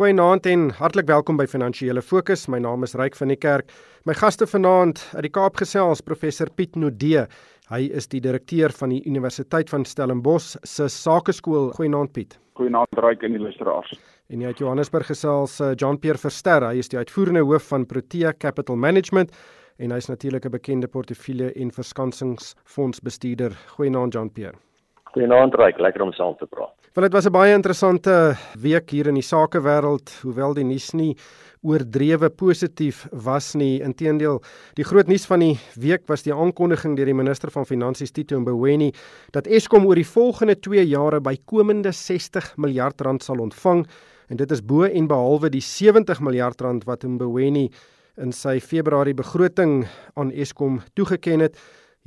Goeienaand en hartlik welkom by Finansiële Fokus. My naam is Ryk van die Kerk. My gaste vanaand uit die Kaap gesels professor Piet Nodee. Hy is die direkteur van die Universiteit van Stellenbosch se Sakeskool. Goeienaand Piet. Goeienaand Ryk en die luisteraars. En hy uit Johannesburg gesels uh, John Pierre Verster. Hy is die uitvoerende hoof van Protea Capital Management en hy's natuurlik 'n bekende portefeulje en verskansingsfondsbestuurder. Goeienaand John Pierre. Goeienaand Ryk, lekker om saam te praat. Want dit was 'n baie interessante week hier in die sakewêreld, hoewel die nuus nie oordrewe positief was nie. Inteendeel, die groot nuus van die week was die aankondiging deur die minister van Finansies Tito Mboweni dat Eskom oor die volgende 2 jare bykomende 60 miljard rand sal ontvang en dit is bo en behalwe die 70 miljard rand wat Mboweni in sy Februarie begroting aan Eskom toegeken het.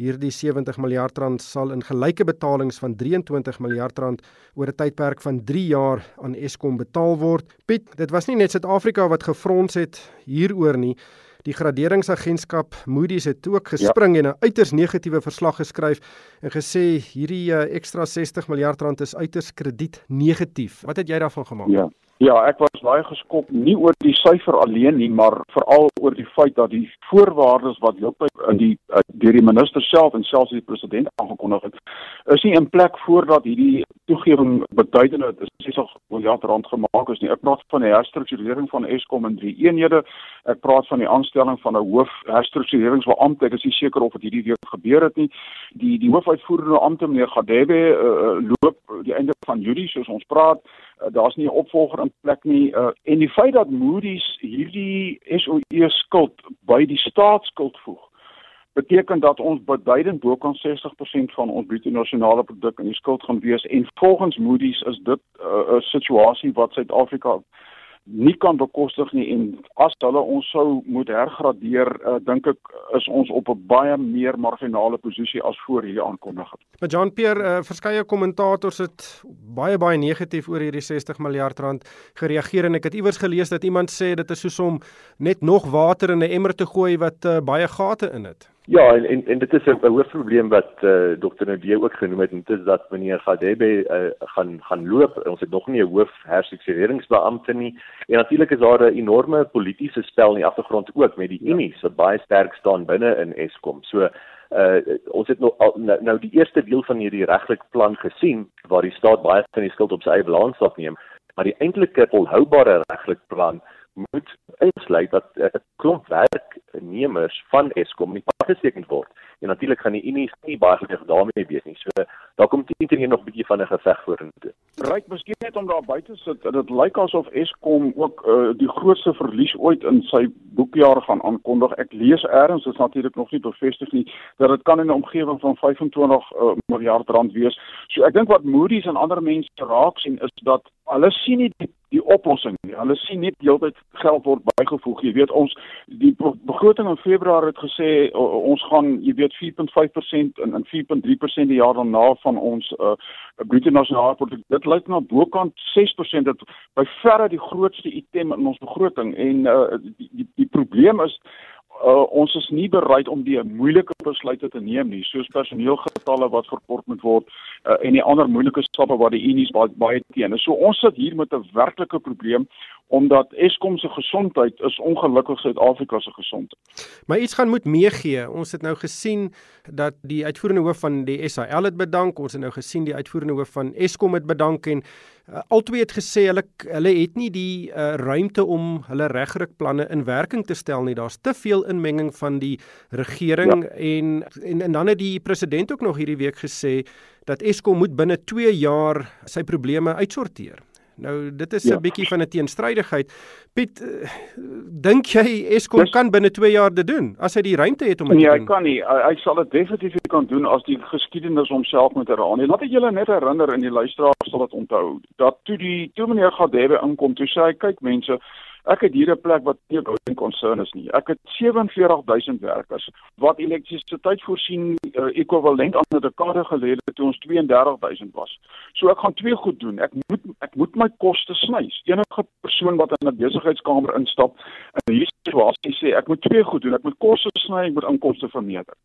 Hierdie 70 miljard rand sal in gelyke betalings van 23 miljard rand oor 'n tydperk van 3 jaar aan Eskom betaal word. Piet, dit was nie net Suid-Afrika wat gefrons het hieroor nie. Die graderingsagentskap Moody's het ook gespring ja. en 'n uiters negatiewe verslag geskryf en gesê hierdie uh, ekstra 60 miljard rand is uiters krediet negatief. Wat het jy daarvan gemaak? Ja. Ja, ek was baie geskok nie oor die syfer alleen nie, maar veral oor die feit dat die voorwaardes wat heeltyd in die uh, deur die minister self en selfs die president aangekondig het, is nie in plek voordat hierdie toegewing beduidende is 60 miljard rand gemaak is nie. Ek praat van die herstrukturering van Eskom in drie eenhede. Ek praat van die aanstelling van 'n hoof herstruktureringsbeampte. Ek is nie seker of dit hierdie week gebeur het nie. Die die hoofuitvoerende amptenaar meneer Gadebe uh, loop die einde van Julie soos ons praat uh, daar's nie 'n opvolger in plek nie uh, en die feit dat Moody's hierdie SOE skuld by die staatsskuld voeg beteken dat ons beduidend bo kan 60% van ons bruto nasionale produk in die skuld gaan wees en volgens Moody's is dit uh, 'n situasie wat Suid-Afrika nie kan bekostig nie en as hulle ons sou moet hergradeer uh, dink ek is ons op 'n baie meer marginale posisie as voor hierdie aankondiging. Maar Jean Pierre, uh, verskeie kommentators het baie baie negatief oor hierdie 60 miljard rand gereageer en ek het iewers gelees dat iemand sê dit is soos om net nog water in 'n emmer te gooi wat uh, baie gate in het. Ja, en en, en dit is 'n hoofprobleem wat uh, eh, Dr. Nadee ook genoem het, en dit is dat meneer Gadebe uh, gaan gaan loop. Ons het nog nie 'n hoof herseksueringsbeampte nie. En natuurlik is daar 'n enorme politieke spel in die agtergrond ook met die ja. Unie wat baie sterk staan binne in Eskom. So uh ons het nou nou, nou die eerste deel van hierdie regtelike plan gesien waar die staat baie van die skuld op sy eie balans afneem, maar die eintlike volhoubare regtelike plan moet insluit dat 'n uh, klomp werknemers van Eskom nie afgeteken word. En natuurlik gaan die Unie nie baie gelukkig daarmee wees nie. So daar kom teen hier nog 'n bietjie van 'n geveg vorentoe. Ryk miskien net om daar buite sit. Dit lyk asof Eskom ook uh, die grootste verlies ooit in sy boekjaar gaan aankondig. Ek lees eers, dit is natuurlik nog nie bevestig nie, dat dit kan in 'n omgewing van 25 uh, eh, miljard rand wees. So ek dink wat Moody's en ander mense raak sien is dat hulle sien nie die die oplossing nie. Hulle sien net heeltyd geld word bygevoeg. Jy weet ons die begroting in Februarie het gesê ons gaan jy weet 4.5% en en 4.3% die jaar daarna van ons uh bruto nasionale produk. Dit lyk na bokant 6% dit by verre die grootste item in ons begroting en uh die die, die probleem is uh, ons is nie bereid om die moeilike besluite te neem nie soos personeelgetalle wat verkort moet word uh, en die ander moeilike stappe wat die unies baie, baie teen is. So ons sit hier met 'n werklike probleem omdat Eskom se gesondheid is ongelukkig Suid-Afrika se gesondheid. Maar iets gaan moet meegee. Ons het nou gesien dat die uitvoerende hoof van die SAL het bedank. Ons het nou gesien die uitvoerende hoof van Eskom het bedank en uh, albei het gesê hulle hulle het nie die uh, ruimte om hulle regryk planne in werking te stel nie. Daar's te veel inmenging van die regering ja. en, en en dan het die president ook nog hierdie week gesê dat Eskom moet binne 2 jaar sy probleme uitsorteer. Nou dit is 'n ja. bietjie van 'n teenstrydigheid. Piet, uh, dink jy Eskom kan binne 2 jaar dit doen as hy die ruimte het om dit nee, te doen? Nee, hy kan nie. Hy, hy sal dit definitief kan doen as die geskiedenis homself moet herhaal. Laat ek julle net herinner in die luisteraars sal dit onthou dat toe die toe meneer Gadebe inkom, toe sê hy kyk mense Ek het hier 'n plek wat nie 'n going concern is nie. Ek het 47000 werkers wat elektrisiteit voorsien uh, ekwivalent aan 'n dekade gelede toe ons 32000 was. So ek gaan twee goed doen. Ek moet ek moet my koste sny. Enige persoon wat in 'n besigheidskamer instap in hierdie situasie sê ek moet twee goed doen. Ek moet koste sny, ek moet inkomste vermeerder.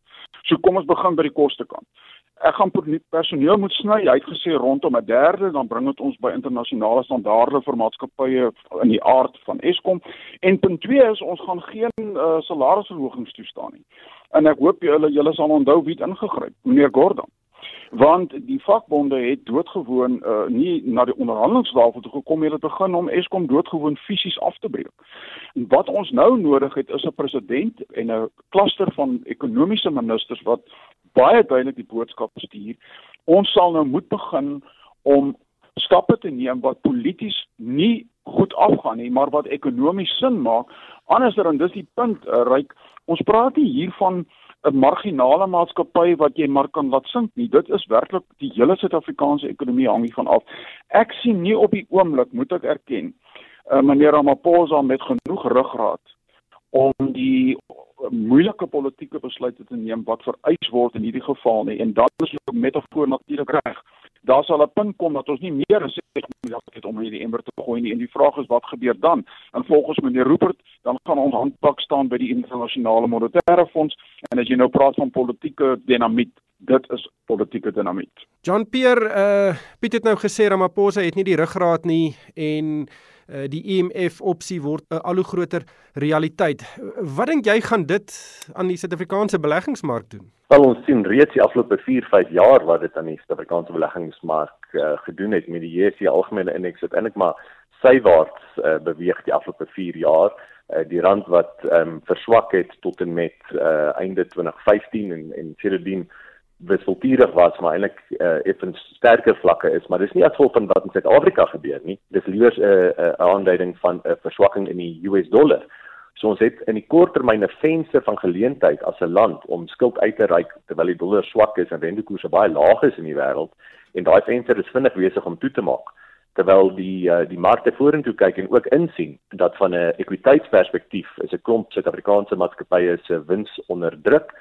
So kom ons begin by die koste kant. Ek gaan personeel moet sny. Hy het gesê rondom 'n derde, dan bring dit ons by internasionale standaarde vir maatskappye in die aard van Eskom. En punt 2 is ons gaan geen uh, salarisverhogings toestaan nie. En ek hoop julle julle sal onthou wie het ingegryp, meneer Gordon want die vakbonde het doodgewoon uh, nie na die onderhandelingstafel toe gekom het om begin om Eskom doodgewoon fisies af te breek. En wat ons nou nodig het is 'n president en 'n kluster van ekonomiese ministers wat baie duidelik die boodskap stuur. Ons sal nou moet begin om stappe te neem wat polities nie goed afgaan nie, maar wat ekonomies sin maak. Anderser en dis die punt, uh, Ryk, ons praat nie hier van 'n marginale maatskappy wat jy maar kan laat sink nie. Dit is werklik die hele Suid-Afrikaanse ekonomie hang hiervan af. Ek sien nie op die oomblik, moet ek erken, uh, meneer Ramaphosa met genoeg ruggraat om die moeilike politieke besluite te neem wat vereis word in hierdie geval nie. En dan is ook metafoor natuurlik reg daar sal 'n punt kom dat ons nie meer as het om hierdie emmer te gooi nie en die vraag is wat gebeur dan? En volgens meneer Rupert, dan gaan ons handpak staan by die internasionale monetaire fonds en as jy nou praat van politieke dinamiet, dit is politieke dinamiet. John Pierre, uh Piet het nou gesê Ramaphosa het nie die ruggraat nie en die IMF e opsie word 'n al hoe groter realiteit. Wat dink jy gaan dit aan die Suid-Afrikaanse beleggingsmark doen? Wel ons sien reeds die afgelope 4, 5 jaar wat dit aan die Suid-Afrikaanse beleggingsmark uh, gedoen het met die JSE algemene indeks wat eintlik maar sywaarts uh, beweeg die afgelope 4 jaar. Die rand wat ehm um, verswak het tot en met uh, einde 2015 en en sedertdien wisselturig was maar eintlik uh, effens sterker vlakke is, maar dis nie gevolg van wat in Suid-Afrika gebeur nie. Dis liewer 'n uh, 'n uh, aanduiding van 'n uh, verswakking in die US dollar. So ons het in die korttermyn 'n venster van geleentheid as 'n land om skuld uit te reik terwyl die dollar swak is en rentekoerse baie laag is in die wêreld en daai venster is vinnig besig om toe te maak terwyl die uh, die markte vorentoe kyk en ook insien dat van 'n ekwiteitsperspektief is 'n klomp Suid-Afrikaanse maatskappye se wins onder druk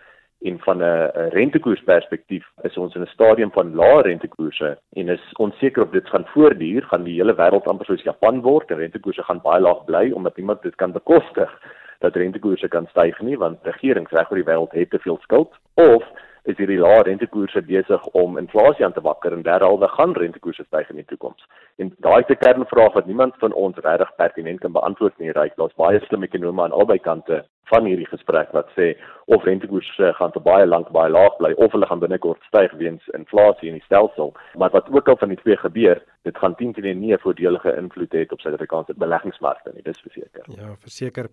en van 'n rentekoersperspektief is ons in 'n stadium van lae rentekoerse en is onseker of dit gaan voortduur, gaan die hele wêreld amper soos Japan word. En rentekoerse gaan baie laag bly omdat niemand dit kan bekostig dat rentekoerse kan styg nie want regerings reg oor die wêreld het te veel skuld. Of is hierdie lae rentekoerse besig om inflasie aan te wakker en derhalwe gaan rentekoerse styg in die toekoms. En daai is 'n kernvraag wat niemand van ons regtig pertinent kan beantwoord nie, Ryk. Daar's baie slim ekonome aan albei kante van hierdie gesprek wat sê of rentekoerse gaan te baie lank baie laag bly of hulle gaan binnekort styg weens inflasie in die stelsel. Maar wat ook al van die twee gebeur, dit gaan teen teen nie 'n voordelige invloed hê op Suid-Afrikaanse beleggingsmarkte nie, dis verseker. Ja, verseker.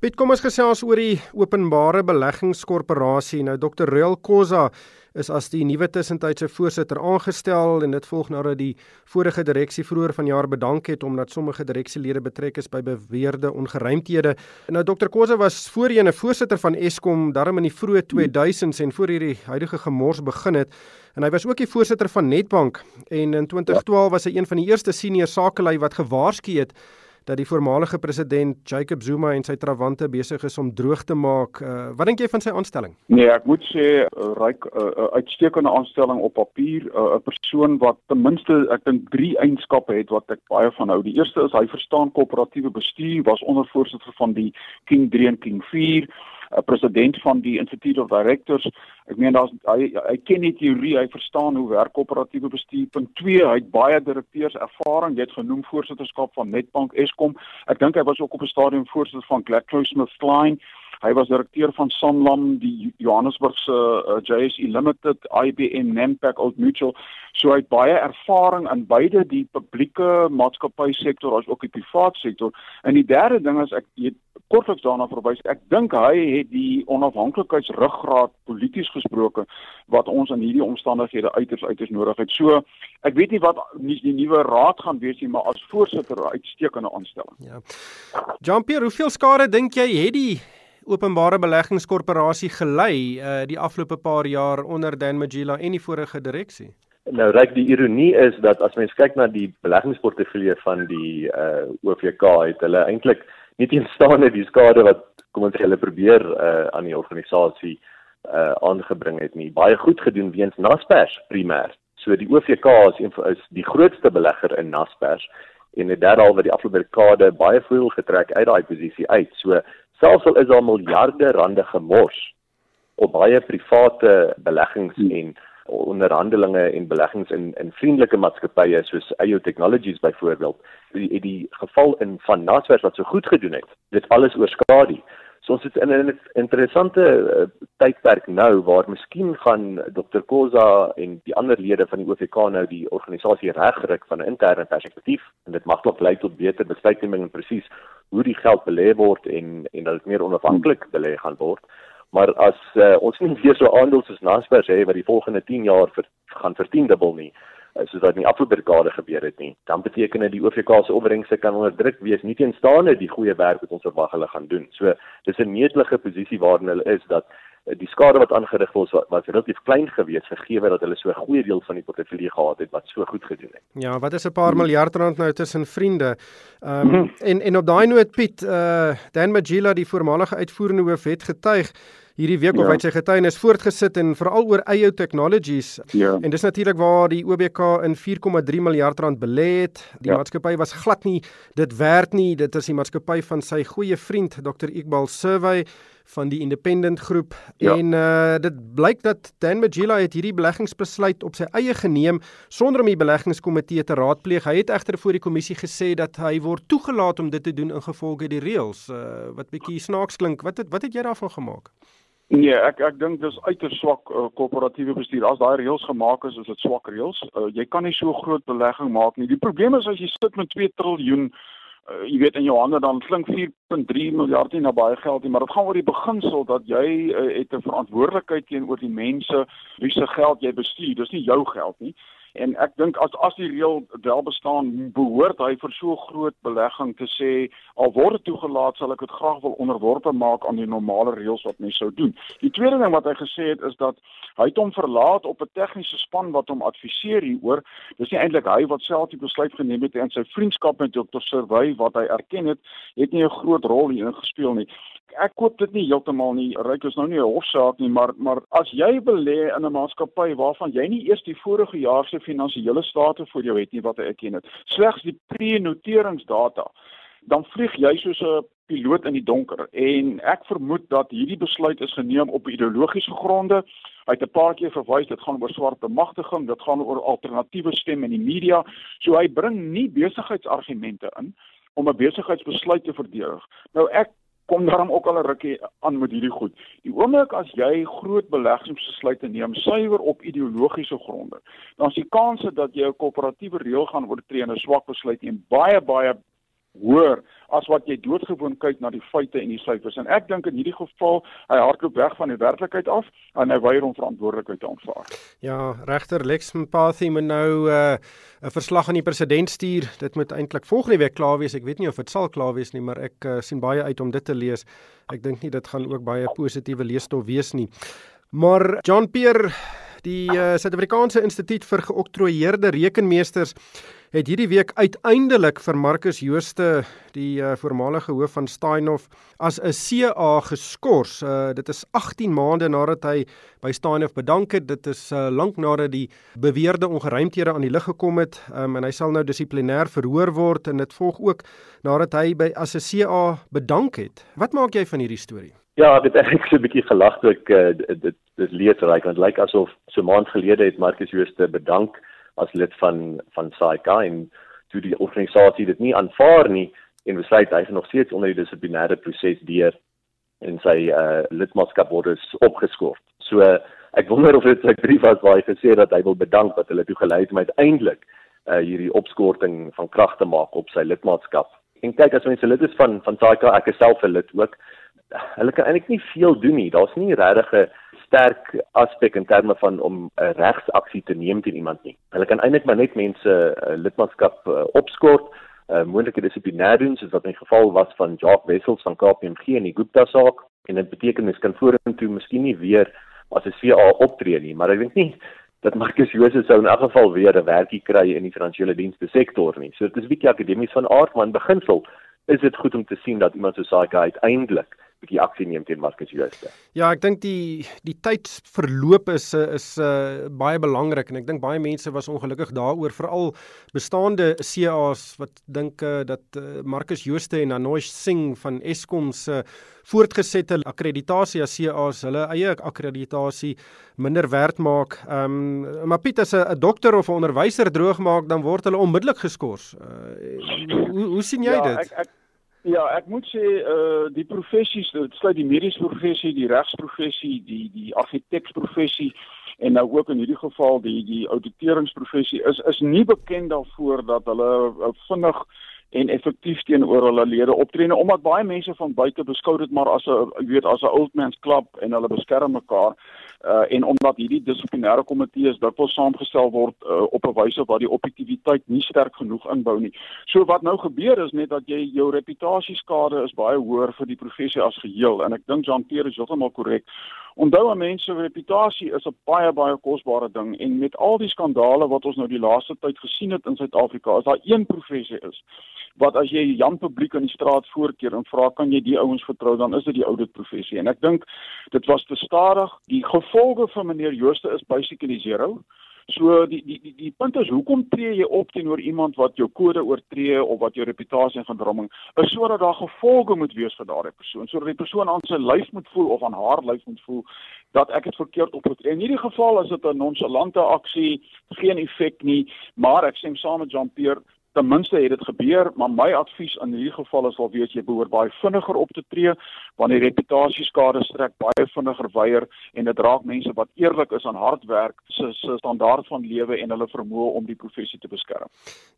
Piet, kom ons gesels oor die openbare beleggingskorporasie. Nou Dr. Real Khoza is as die nuwe tussentydse voorsitter aangestel en dit volg nadat die vorige direksie vroeër vanjaar bedank het omdat sommige direksielede betrek is by beweerde ongeruimthede. Nou Dr. Khoza was voorheen 'n voorsitter van Eskom darm in die vroeë 2000s en voor hierdie huidige gemors begin het en hy was ook die voorsitter van Netbank en in 2012 was hy een van die eerste senior sakelei wat gewaarsku het dat die voormalige president Jacob Zuma en sy trawante besig is om droog te maak. Uh, wat dink jy van sy aanstelling? Nee, ek moet sê uh, ryk 'n uh, uh, uitstekende aanstelling op papier, 'n uh, persoon wat ten minste ek dink drie eienskappe het wat ek baie van hou. Die eerste is hy verstaan koöperatiewe bestuur, was ondervoorsitter van die King 3 en King 4 'n president van die Institute of Directors. Ek meen daar's hy hy ken die teorie, hy verstaan hoe werk koöperatiewe bestuur. Punt 2, hy het baie direkteurs ervaring. Jy het genoem voorsitterskap van Netbank Eskom. Ek dink hy was ook op 'n stadium voorsitter van GlaxoSmithKline. Hy was direkteur van Sanlam, die Johannesburgse uh, JSE Limited, IBM, Nampak, Old Mutual. So hy het baie ervaring in beide die publieke maatskappy sektor as ook die privaat sektor. En die derde ding is ek weet kortliks daarna verwys. Ek dink hy het die onafhanklikheidsruggraat polities gesproke wat ons in hierdie omstandighede uiters uiters nodig het. So ek weet nie wat nie die nuwe raad gaan wees nie, maar as voorsitter uitstekende aanstelling. Ja. Jean-Pierre, hoeveel skade dink jy het die openbare beleggingskorporasie gelei uh die afgelope paar jaar onder Dan Magila en die vorige direksie? Nou reik die ironie is dat as mens kyk na die beleggingsportefeulje van die uh OVK het hulle eintlik nie teenstaande die skade wat kom ons sê hulle probeer uh aan die organisasie uh aangebring het nie baie goed gedoen weens Naspers primêr. So die OVK is een is die grootste belegger in Naspers en het derhalwe die afgelope dekade baie voordeel getrek uit daai posisie uit. So selfs al is daar miljarde rande gemors op baie private beleggings hmm. en onderhandelinge en beleggings in in vriendelike maatskappye soos IO Technologies byvoorbeeld die die geval in van Naspers wat so goed gedoen het dit alles oorskadu so ons het in 'n interessante uh, tydperk nou waar miskien gaan Dr Koza en die ander lede van die OVK nou die organisasie regryk van 'n interne perspektief en dit mag dalk lei tot beter besluitneming en presies hoe die geld belê word en en dat dit meer onafhanklik belê gaan word. Maar as uh, ons nie weer so aandeel soos Naspers hê wat die volgende 10 jaar vir, gaan vertiendubbel nie uh, soos wat in die dekade gebeur het nie. Dan beteken dit die OVK se opbrengste kan onder druk wees nie teenstaande die goeie werk wat ons verwag hulle gaan doen. So dis 'n netelige posisie waarin hulle is dat die skade wat aangerig was was relatief klein geweest gegee dat hulle so 'n goeie deel van die portefeulje gehad het wat so goed gedoen het. Ja, wat is 'n paar miljard rand nou tussen vriende? Ehm um, mm -hmm. en en op daai noot Piet, uh Dan Magila die voormalige uitvoerende hoof het getuig hierdie week ja. of hy sy getuienis voortgesit en veral oor eie technologies. Ja. En dis natuurlik waar die OBK in 4,3 miljard rand belê het. Die ja. maatskappy was glad nie dit werd nie. Dit is die maatskappy van sy goeie vriend Dr. Iqbal Survey van die Independent groep ja. en uh dit blyk dat Dan Magila het hierdie beleggingsbesluit op sy eie geneem sonder om die beleggingskomitee te raadpleeg. Hy het egter voor die kommissie gesê dat hy word toegelaat om dit te doen ingevolge die reëls. Uh wat bietjie snaaks klink. Wat het, wat het jy daarvan gemaak? Nee, ek ek dink dis uiters swak uh, korporatiewe bestuur. As daai reëls gemaak is, is dit swak reëls. Uh, jy kan nie so groot belegging maak nie. Die probleem is as jy sit met 2 triljoen uh, jy weet in jou hande dan klink 4.3 miljard nie na baie geld nie, maar dit gaan oor die beginsel dat jy uh, het 'n verantwoordelikheid teenoor die mense wie se geld jy bestuur. Dis nie jou geld nie. En ek dink as as die reël wel bestaan, behoort hy vir so groot belegging te sê al word dit toegelaat, sal ek dit graag wil onderworpe maak aan die normale reëls wat mens sou doen. Die tweede ding wat hy gesê het is dat hy het hom verlaat op 'n tegniese span wat hom adviseer hieroor. Dis nie eintlik hy wat self die besluit geneem het en sy vriendskap met Dr. Survey wat hy erken het, het nie 'n groot rol hierin gespeel nie ek koop dit nie heeltemal nie. Ryk is nou nie 'n hofsaak nie, maar maar as jy belê in 'n maatskappy waarvan jy nie eers die vorige jaar se finansiële state voor jou het nie wat ek ken het, slegs die pre-noteringsdata, dan vlieg jy soos 'n piloot in die donker en ek vermoed dat hierdie besluit is geneem op ideologiese gronde. Hy het 'n paar keer verwys dit gaan oor swart bemagtiging, dit gaan oor alternatiewe stemme in die media. So hy bring nie besigheidsargumente in om 'n besigheidsbesluit te verdedig. Nou ek kom daarom ook al 'n rukkie aan met hierdie goed. Die oomblik as jy groot beleggingsbesluite neem suiwer op ideologiese gronde, dan is die kans dat jy 'n koöperatiewe reël gaan oortree en 'n swak besluit neem baie baie hoor as wat jy doodgewoon kyk na die feite en die syfers en ek dink in hierdie geval hy hardloop weg van die werklikheid af en hy weier om verantwoordelikheid te aanvaar. Ja, regter Lex Mpathy moet nou 'n uh, verslag aan die president stuur. Dit moet eintlik volgende week klaar wees. Ek weet nie of dit sal klaar wees nie, maar ek uh, sien baie uit om dit te lees. Ek dink nie dit gaan ook baie positiewe leesstof wees nie. Maar John Pierre, die uh, Suid-Afrikaanse Instituut vir Geoktroeëerde Rekenmeesters het hierdie week uiteindelik vir Marcus Jooste, die uh, voormalige hoof van Steinhoff, as 'n CA geskort. Uh, dit is 18 maande nadat hy by Steinhoff bedank het. Dit is uh, lank nadat die beweerde ongeruimthede aan die lig gekom het um, en hy sal nou dissiplinêr verhoor word en dit volg ook nadat hy by as 'n CA bedank het. Wat maak jy van hierdie storie? Ja, dit het ek so 'n bietjie gelag toe ek uh, dit dit lees reg want dit lyk asof so maand gelede het Marcus Jooste bedank as lid van van SAIK en toe die organisasie dit nie aanvaar nie en besluit hy is nog steeds onder die dissiplinêre proses deur en sy uh, lidmaatskap word opgeskort. So uh, ek wonder of dit 'n brief was waar hy gesê dat hy wil bedank wat hulle toe gelei het om uiteindelik uh, hierdie opskorting van krag te maak op sy lidmaatskap. En kyk as mense lid is van van SAIK, ek is self 'n lid ook. Hulle kan eintlik nie veel doen nie. Daar's nie regtig 'n sterk aspek in terme van om 'n regsaksie te neem teen iemand nie. Hulle kan eintlik maar net mense uh, lidmaatskap uh, opskort, uh, moontlike dissiplinêr doen soos wat in geval was van Jacques Wessels van KPMG en die Gupta saak en dit beteken mens kan vorentoe miskien nie weer as 'n CA optree nie, maar ek dink nie dat Marcus Jose sou in elk geval weer 'n werkie kry in die finansiële dienste sektor nie. So dit is 'n bietjie akademies van aard, maar in beginsel is dit goed om te sien dat iemand so saai uiteindelik bietjie aksie neem teen Marcus Jooste. Ja, ek dink die die tydsverloop is is uh, baie belangrik en ek dink baie mense was ongelukkig daaroor veral bestaande CA's wat dink uh, dat uh, Marcus Jooste en Anoy Singh van Eskom se uh, voortgesette akkreditasie as CA's hulle eie akkreditasie minder werd maak. Ehm um, maar Piet as 'n dokter of 'n onderwyser droog maak, dan word hulle onmiddellik geskort. Uh, hoe hoe sien jy ja, dit? Ek, ek, ja, ek moet sê uh die professies, dit sluit die mediese professie, die regsprofessie, die die argitektsprofessie en nou ook in hierdie geval die die auditeuringsprofessie is is nie bekend daarvoor dat hulle uh, vinnig en effektief teenoor hulle lede optree nou, omdat baie mense van buite beskou dit maar as 'n weet as 'n old man's club en hulle beskerm mekaar uh, en omdat hierdie dissiplinêre komitee is dat wel saamgestel word uh, op 'n wyse waar die objektiviteit nie sterk genoeg inbou nie. So wat nou gebeur is net dat jy jou reputasieskade is baie hoër vir die professie as geheel en ek dink Jean-Pierre is heeltemal korrek. Onthou 'n mens se reputasie is 'n baie baie kosbare ding en met al die skandale wat ons nou die laaste tyd gesien het in Suid-Afrika, is daar een professie is wat as jy Jan publiek in die straat voorkeer en vra kan jy die ouens vertrou? dan is dit die oudit professie. En ek dink dit was te stadig. Die gevolge van meneer Jooste is basically zero so die die die die punt is hoekom tree jy op teenoor iemand wat jou kode oortree of wat jou reputasie en gedromming is sodat daar gevolge moet wees vir daardie persoon. Sodat die persoon aan sy lyf moet voel of aan haar lyf moet voel dat ek dit verkeerd opgetree. In hierdie geval is dit 'n nonchalante aksie geen effek nie maar ek sê saam met Jean Pierre ten minste het dit gebeur, maar my advies in hierdie geval is al weet jy behoort baie vinniger op te tree want die reputasieskade strek baie vinniger weier en dit raak mense wat eerlik is aan hard werk se se standaard van lewe en hulle vermoë om die professie te beskerm.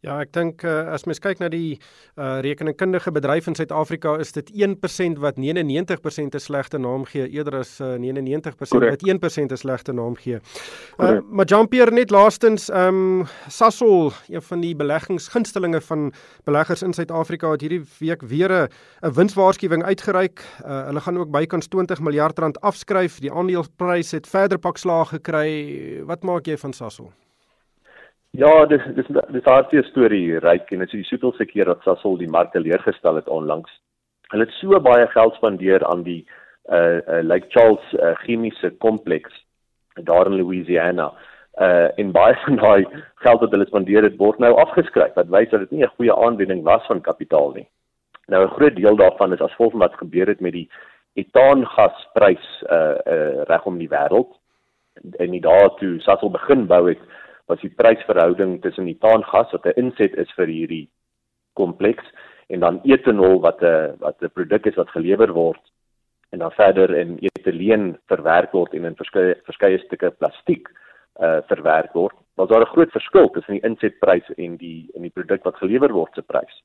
Ja, ek dink uh, as mens kyk na die uh, rekeningkundige bedryf in Suid-Afrika is dit 1% wat 99% 'n slegte naam gee eerder as uh, 99% Correct. wat 1% 'n slegte naam gee. Uh, maar Jean-Pierre net laastens, ehm um, Sasol, een van die beleggings gunstelinge van beleggers in Suid-Afrika het hierdie week weer 'n winswaarskuwing uitgereik. Uh, hulle gaan ook bykans 20 miljard rand afskryf. Die aandeleprys het verder pak slaag gekry. Wat maak jy van Sasol? Ja, dis dis dis hartseer storie, ryk en dit is die soveelste keer dat Sasol die mark teleurgestel gestel het onlangs. Hulle het so baie geld spandeer aan die uh, uh Lake Charles uh, chemiese kompleks daar in Louisiana uh en baie van daai geld wat hulle spandeer het word nou afgeskryf wat wys dat dit nie 'n goeie aanwending was van kapitaal nie. Nou 'n groot deel daarvan is as gevolg van wat gebeur het met die etaangasprys uh uh regom die wêreld. En nie daartoe Sasol begin bou het was die prysverhouding tussen etaangas wat 'n inset is vir hierdie kompleks en dan etanol wat 'n wat 'n produk is wat gelewer word en dan verder in etileen verwerk word en in verskeie verskeie stukke plastiek uh verwerk word, was daar 'n groot verskil tussen die insetprys en die en die produk wat gelewer word se prys.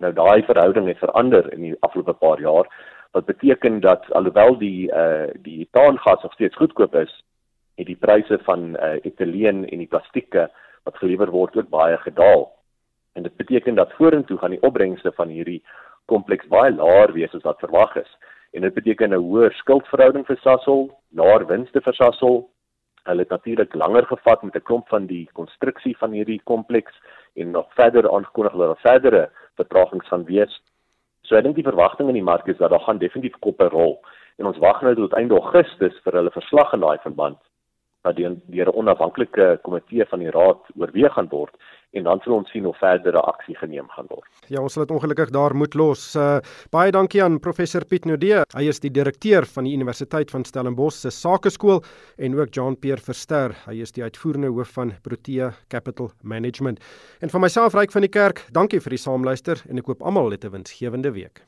Nou daai verhouding het verander in die afgelope paar jaar wat beteken dat alhoewel die uh die etaangas nog steeds goedkoop is, het die pryse van uh etileen en die plastieke wat gelewer word ook baie gedaal. En dit beteken dat vorentoe gaan die opbrengste van hierdie kompleks baie laer wees as wat verwag is. En dit beteken 'n hoër skuldverhouding vir Sasol, laer winste vir Sasol, Hulle het natuurlik langer gevat met 'n klomp van die konstruksie van hierdie kompleks en nog verder aangekondig dat daar verdere vertragings gaan wees. So ek dink die verwagting in die mark is dat daar gaan definitief koppe rol en ons wag nou tot einde Augustus vir hulle verslag in daai verband wat deur 'n onafhanklike komitee van die raad oorweeg gaan word en dan sal ons sien of verdere aksie geneem gaan word. Ja, ons sal dit ongelukkig daar moet los. Uh, baie dankie aan professor Piet Nodee. Hy is die direkteur van die Universiteit van Stellenbosch se Sakeskool en ook Jean-Pierre Verster. Hy is die uitvoerende hoof van Protea Capital Management. En vir myself Ryk van die Kerk, dankie vir die saamluister en ek hoop almal het 'n winsgewende week.